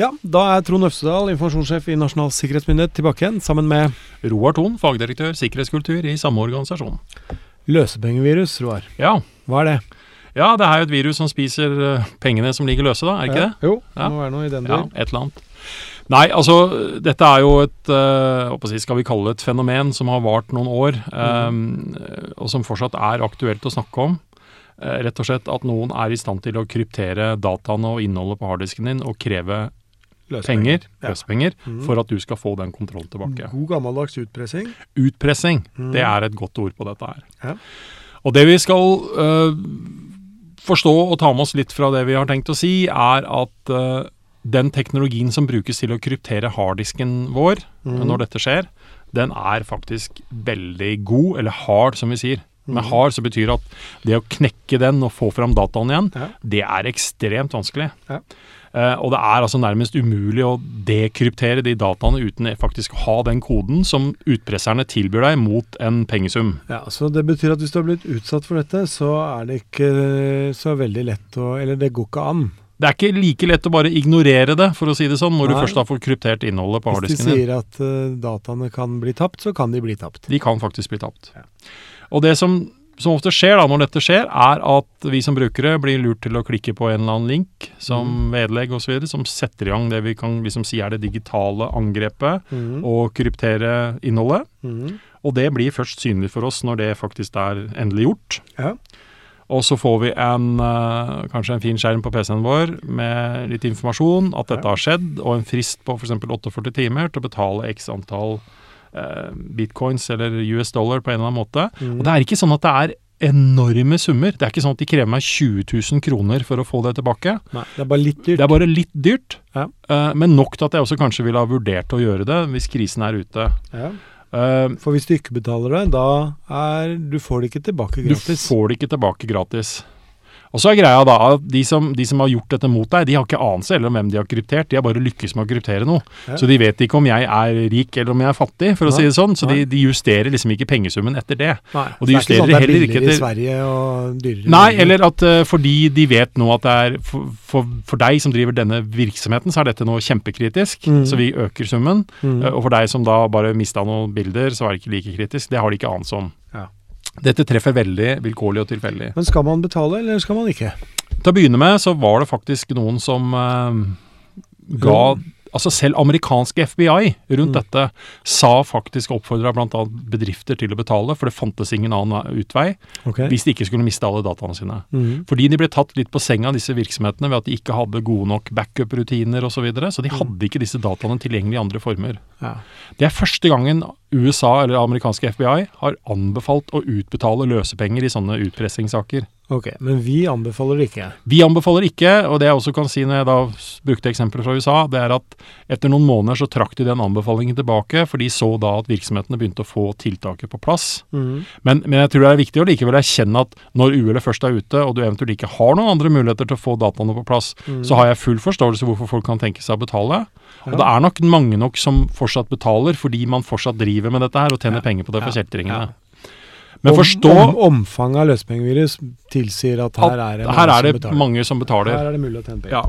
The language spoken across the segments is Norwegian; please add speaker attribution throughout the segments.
Speaker 1: Ja, da er Trond Øvstedal, informasjonssjef i Nasjonal sikkerhetsmyndighet, tilbake igjen sammen med
Speaker 2: Roar Thon, fagdirektør sikkerhetskultur i samme organisasjon.
Speaker 1: løsepengevirus, Roar.
Speaker 2: Ja.
Speaker 1: Hva er det?
Speaker 2: ja, det er jo et virus som spiser eh, pengene som ligger løse, da, er det ikke det?
Speaker 1: Jo, det må være noe i den
Speaker 2: Ja, et eller annet. Nei, altså, dette er jo et eh, hva skal vi kalle det et fenomen som har vart noen år, eh, og som fortsatt er aktuelt å snakke om. Rett og slett at noen er i stand til å kryptere dataene og innholdet på harddisken din og kreve penger,
Speaker 1: Ja.
Speaker 2: løsepenger,
Speaker 1: Mhm.
Speaker 2: for at du skal få den kontrollen tilbake.
Speaker 1: God gammeldags utpressing.
Speaker 2: Utpressing,
Speaker 1: Mm.
Speaker 2: det er et godt ord på dette her.
Speaker 1: Ja.
Speaker 2: Og det vi skal uh, forstå og ta med oss litt fra det vi har tenkt å si, er at uh, den teknologien som brukes til å kryptere harddisken vår
Speaker 1: mm.
Speaker 2: når dette skjer, den er faktisk veldig god, eller hard, som vi sier. Med
Speaker 1: Mhm.
Speaker 2: hard så betyr at det å knekke den og få fram dataen igjen,
Speaker 1: Ja.
Speaker 2: det er ekstremt vanskelig.
Speaker 1: Ja.
Speaker 2: Uh, og det er altså nærmest umulig å dekryptere de dataene uten faktisk å ha den koden som utpresserne tilbyr deg mot en pengesum.
Speaker 1: Ja, så Det betyr at hvis du har blitt utsatt for dette, så er det ikke så veldig lett å Eller det går ikke an.
Speaker 2: Det er ikke like lett å bare ignorere det, for å si det sånn, når
Speaker 1: Nei.
Speaker 2: du først har fått kryptert innholdet på
Speaker 1: Hvis de sier at uh, dataene kan bli tapt, så kan de bli tapt.
Speaker 2: De kan faktisk bli tapt.
Speaker 1: Ja.
Speaker 2: Og det som, som ofte skjer da når dette skjer, er at vi som brukere blir lurt til å klikke på en eller annen link som vedlegg osv., som setter i gang det vi kan liksom si er det digitale angrepet,
Speaker 1: mm.
Speaker 2: og kryptere innholdet.
Speaker 1: Mm.
Speaker 2: Og det blir først synlig for oss når det faktisk er endelig gjort.
Speaker 1: Ja.
Speaker 2: Og så får vi en, eh, kanskje en fin skjerm på PC-en vår med litt informasjon, at dette har skjedd, og en frist på f.eks. 48 timer til å betale x antall bitcoins eller US dollar på en eller annen måte.
Speaker 1: Mm.
Speaker 2: Og det er ikke sånn at det er enorme summer. Det er ikke sånn at de krever meg 20 000 kroner for å få det tilbake.
Speaker 1: Nei, det er bare litt dyrt.
Speaker 2: Det er bare litt dyrt,
Speaker 1: Ja.
Speaker 2: eh, men nok til at jeg også kanskje ville ha vurdert å gjøre det hvis krisen er ute.
Speaker 1: Ja.
Speaker 2: Eh,
Speaker 1: For hvis du ikke betaler det, da er Du får det ikke tilbake gratis.
Speaker 2: Du får det ikke tilbake gratis. Og så er greia da at de som, de som har gjort dette mot deg, de har ikke anelse eller om hvem de har kryptert. De har bare lykkes med å kryptere noe.
Speaker 1: Ja.
Speaker 2: Så de vet ikke om jeg er rik eller om jeg er fattig, for å si det sånn. Så de, de justerer liksom ikke pengesummen etter det.
Speaker 1: Nei,
Speaker 2: og de
Speaker 1: justerer det er ikke sånn at det er billigere
Speaker 2: etter...
Speaker 1: i Sverige og dyrere
Speaker 2: Nei, eller at uh, fordi de vet nå at det er for, for, for deg som driver denne virksomheten, så er dette noe kjempekritisk.
Speaker 1: mm.
Speaker 2: Så vi øker summen.
Speaker 1: Mm.
Speaker 2: Uh, Og for deg som da bare mista noen bilder, så er det ikke like kritisk. Det har de ikke anelse om.
Speaker 1: Ja.
Speaker 2: Dette treffer veldig vilkårlig og tilfeldig.
Speaker 1: Men skal man betale, eller skal man ikke?
Speaker 2: Til å begynne med så var det faktisk noen som eh, ga Altså selv amerikanske FBI rundt
Speaker 1: Mm.
Speaker 2: dette sa faktisk oppfordra bl.a. bedrifter til å betale, for det fantes ingen annen utvei
Speaker 1: okay.
Speaker 2: hvis de ikke skulle miste alle dataene sine.
Speaker 1: Mm.
Speaker 2: Fordi de ble tatt litt på senga, disse virksomhetene, ved at de ikke hadde gode nok backup-rutiner osv. Så, videre, så de
Speaker 1: Mm.
Speaker 2: hadde ikke disse dataene tilgjengelig i andre former.
Speaker 1: Ja.
Speaker 2: Det er første gangen USA eller amerikanske FBI har anbefalt å utbetale løsepenger i sånne utpressingssaker.
Speaker 1: Ok, men vi anbefaler det ikke.
Speaker 2: Vi anbefaler ikke, og det jeg også kan si når jeg da brukte eksempler fra USA, det er at etter noen måneder så trakk de den anbefalingen tilbake, for de så da at virksomhetene begynte å få tiltaket på plass.
Speaker 1: Mm.
Speaker 2: Men, men jeg tror det er viktig å likevel erkjenne at når uhellet først er ute, og du eventuelt ikke har noen andre muligheter til å få dataene på plass,
Speaker 1: mm.
Speaker 2: så har jeg full forståelse hvorfor folk kan tenke seg å betale.
Speaker 1: Ja.
Speaker 2: Og det er nok mange nok som fortsatt betaler, fordi man fortsatt driver med dette her og tjener
Speaker 1: Ja.
Speaker 2: penger på det for kjeltringene.
Speaker 1: Ja.
Speaker 2: Men
Speaker 1: Om-
Speaker 2: forstå
Speaker 1: om, Omfanget av løsepengevirus tilsier at her er det mange,
Speaker 2: her er det
Speaker 1: som
Speaker 2: mange som betaler.
Speaker 1: Her er det mulig å tjene penger.
Speaker 2: Ja.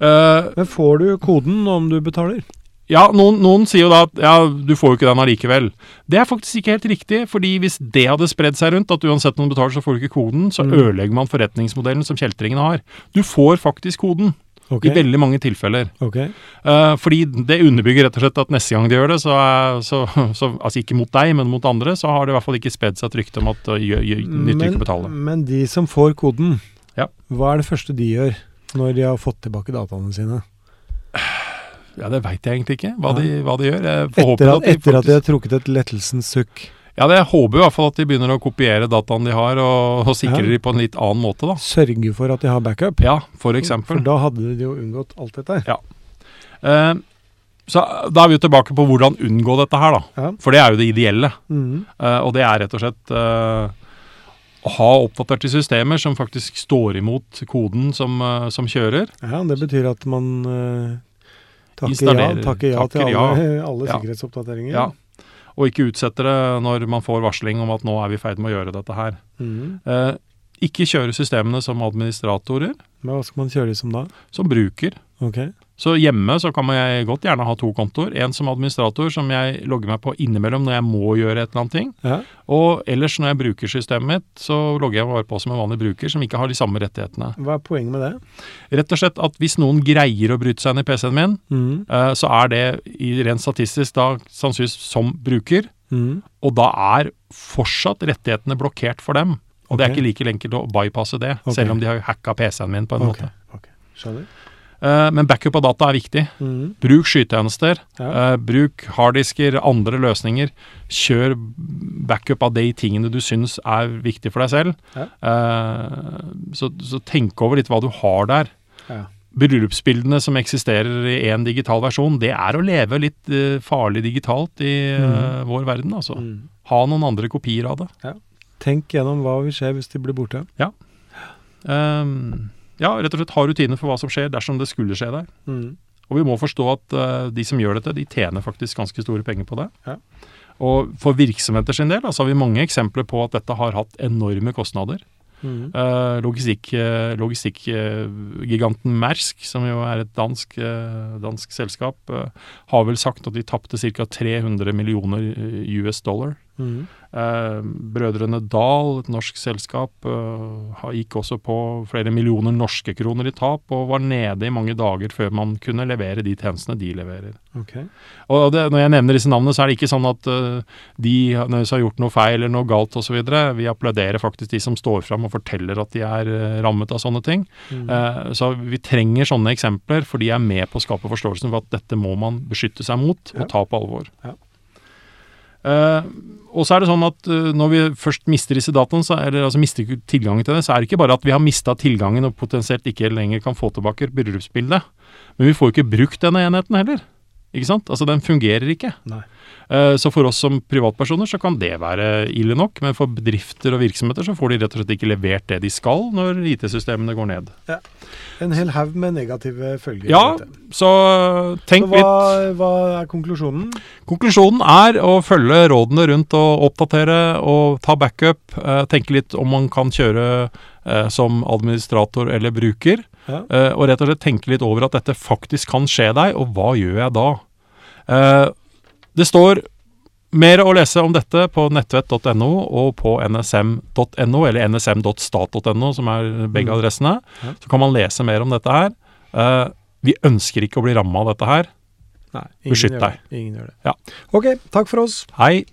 Speaker 2: Uh,
Speaker 1: Men får du koden om du betaler?
Speaker 2: Ja, noen, noen sier jo da at ja, du får jo ikke den allikevel. Det er faktisk ikke helt riktig, fordi hvis det hadde spredd seg rundt, at uansett om du betaler så får du ikke koden, så
Speaker 1: Mm.
Speaker 2: ødelegger man forretningsmodellen som kjeltringene har. Du får faktisk koden,
Speaker 1: Ok.
Speaker 2: i veldig mange tilfeller.
Speaker 1: Okay.
Speaker 2: Uh, fordi det underbygger rett og slett at neste gang de gjør det, så, er, så, så Altså ikke mot deg, men mot andre, så har det i hvert fall ikke spedd seg et rykte om at uh, nytter ikke å betale.
Speaker 1: men de som får koden,
Speaker 2: Ja.
Speaker 1: hva er det første de gjør når de har fått tilbake dataene sine?
Speaker 2: Ja, det veit jeg egentlig ikke, hva, de, hva de gjør.
Speaker 1: At, etter at de
Speaker 2: faktisk-
Speaker 1: har trukket et lettelsens sukk.
Speaker 2: Ja, det, håper i hvert fall at de begynner å kopiere dataen de har, og, og sikre
Speaker 1: Ja.
Speaker 2: de på en litt annen måte, da.
Speaker 1: Sørge for at de har backup.
Speaker 2: Ja, for eksempel.
Speaker 1: For da hadde de jo unngått alt dette. her.
Speaker 2: Eh, så da er vi jo tilbake på hvordan unngå dette her, da.
Speaker 1: Ja.
Speaker 2: For det er jo det ideelle.
Speaker 1: Mhm.
Speaker 2: Eh, og det er rett og slett eh, å ha oppdaterte systemer som faktisk står imot koden som, eh, som kjører.
Speaker 1: ja, det betyr at man eh, takker, ja, takker ja til alle, alle
Speaker 2: Ja.
Speaker 1: sikkerhetsoppdateringer.
Speaker 2: Ja. Og ikke utsetter det når man får varsling om at nå er vi i ferd med å gjøre dette her.
Speaker 1: Mm.
Speaker 2: Eh, ikke kjøre systemene som administratorer,
Speaker 1: hva skal man kjøre som da?
Speaker 2: som bruker.
Speaker 1: Ok.
Speaker 2: Så hjemme så kan jeg godt gjerne ha to kontoer. En som administrator, som jeg logger meg på innimellom når jeg må gjøre et eller annet ting.
Speaker 1: Ja.
Speaker 2: Og ellers når jeg bruker systemet mitt, så logger jeg bare på som en vanlig bruker som ikke har de samme rettighetene.
Speaker 1: Hva er poenget med det?
Speaker 2: Rett og slett at hvis noen greier å bryte seg inn i PC-en min,
Speaker 1: Mm.
Speaker 2: eh, så er det i rent statistisk da sannsynligvis som bruker,
Speaker 1: Mm.
Speaker 2: og da er fortsatt rettighetene blokkert for dem. Og det er ikke like enkelt å bypasse det,
Speaker 1: okay.
Speaker 2: selv om de har hacka PC-en min på en
Speaker 1: okay.
Speaker 2: måte.
Speaker 1: ok. Skjønner.
Speaker 2: Eh, men backup av data er viktig.
Speaker 1: Mm.
Speaker 2: Bruk skytjenester.
Speaker 1: Ja.
Speaker 2: eh, bruk harddisker, andre løsninger. Kjør backup av de tingene du syns er viktig for deg selv.
Speaker 1: Ja.
Speaker 2: Eh, så, så tenk over litt hva du har der.
Speaker 1: Ja.
Speaker 2: Bryllupsbildene som eksisterer i én digital versjon, det er å leve litt farlig digitalt i mm. vår verden, altså.
Speaker 1: Mm.
Speaker 2: Ha noen andre kopier av det.
Speaker 1: Tenk gjennom hva vil skje hvis de blir borte.
Speaker 2: Ehm, ja, rett og slett ha rutiner for hva som skjer dersom det skulle skje der.
Speaker 1: Mm.
Speaker 2: Og vi må forstå at uh, de som gjør dette, de tjener faktisk ganske store penger på det.
Speaker 1: Ja.
Speaker 2: Og for virksomheter sin del altså, har vi mange eksempler på at dette har hatt enorme kostnader.
Speaker 1: Mm.
Speaker 2: Uh, Logistikkgiganten logistikk, giganten Mersk, som jo er et dansk, dansk selskap, har vel sagt at de tapte ca. 300 millioner US dollar.
Speaker 1: Mm.
Speaker 2: Eh, Brødrene Dal, et norsk selskap, eh, gikk også på flere millioner norske kroner i tap, og var nede i mange dager før man kunne levere de tjenestene de leverer.
Speaker 1: Okay.
Speaker 2: Og det, Når jeg nevner disse navnene, så er det ikke sånn at eh, de nødvendigvis har gjort noe feil eller noe galt osv. Vi applauderer faktisk de som står fram og forteller at de er rammet av sånne ting.
Speaker 1: Mm.
Speaker 2: Så vi trenger sånne eksempler, for de er med på å skape forståelsen for at dette må man beskytte seg mot
Speaker 1: Ja.
Speaker 2: og ta på alvor.
Speaker 1: Ja.
Speaker 2: Eh, og så er det sånn at eh, når vi først mister disse dataene, så, eller altså mister tilgangen til det, så er det ikke bare at vi har mista tilgangen og potensielt ikke lenger kan få tilbake bryllupsbildet, men vi får jo ikke brukt denne enheten heller. Ikke sant? Altså, den fungerer ikke.
Speaker 1: Nei.
Speaker 2: Eh, Så for oss som privatpersoner så kan det være ille nok, men for bedrifter og virksomheter så får de rett og slett ikke levert det de skal når IT-systemene går ned. Ja.
Speaker 1: En hel haug med negative følger.
Speaker 2: Ja, så tenk
Speaker 1: Så hva,
Speaker 2: litt.
Speaker 1: hva er konklusjonen?
Speaker 2: Konklusjonen er å følge rådene rundt og oppdatere og ta backup. eh, Tenke litt om man kan kjøre eh, som administrator eller bruker.
Speaker 1: Ja.
Speaker 2: eh, Og rett og slett tenke litt over at dette faktisk kan skje deg, og hva gjør jeg da? Uh, Det står mer å lese om dette på nettvett.no og på nsm.no, eller nsm.stat.no, som er begge
Speaker 1: Mm.
Speaker 2: adressene.
Speaker 1: Ja.
Speaker 2: Så kan man lese mer om dette her. Uh, Vi ønsker ikke å bli ramma av dette her.
Speaker 1: Nei,
Speaker 2: Beskytt deg.
Speaker 1: det. Ingen gjør det.
Speaker 2: Ja.
Speaker 1: Ok, takk for oss.
Speaker 2: Hei!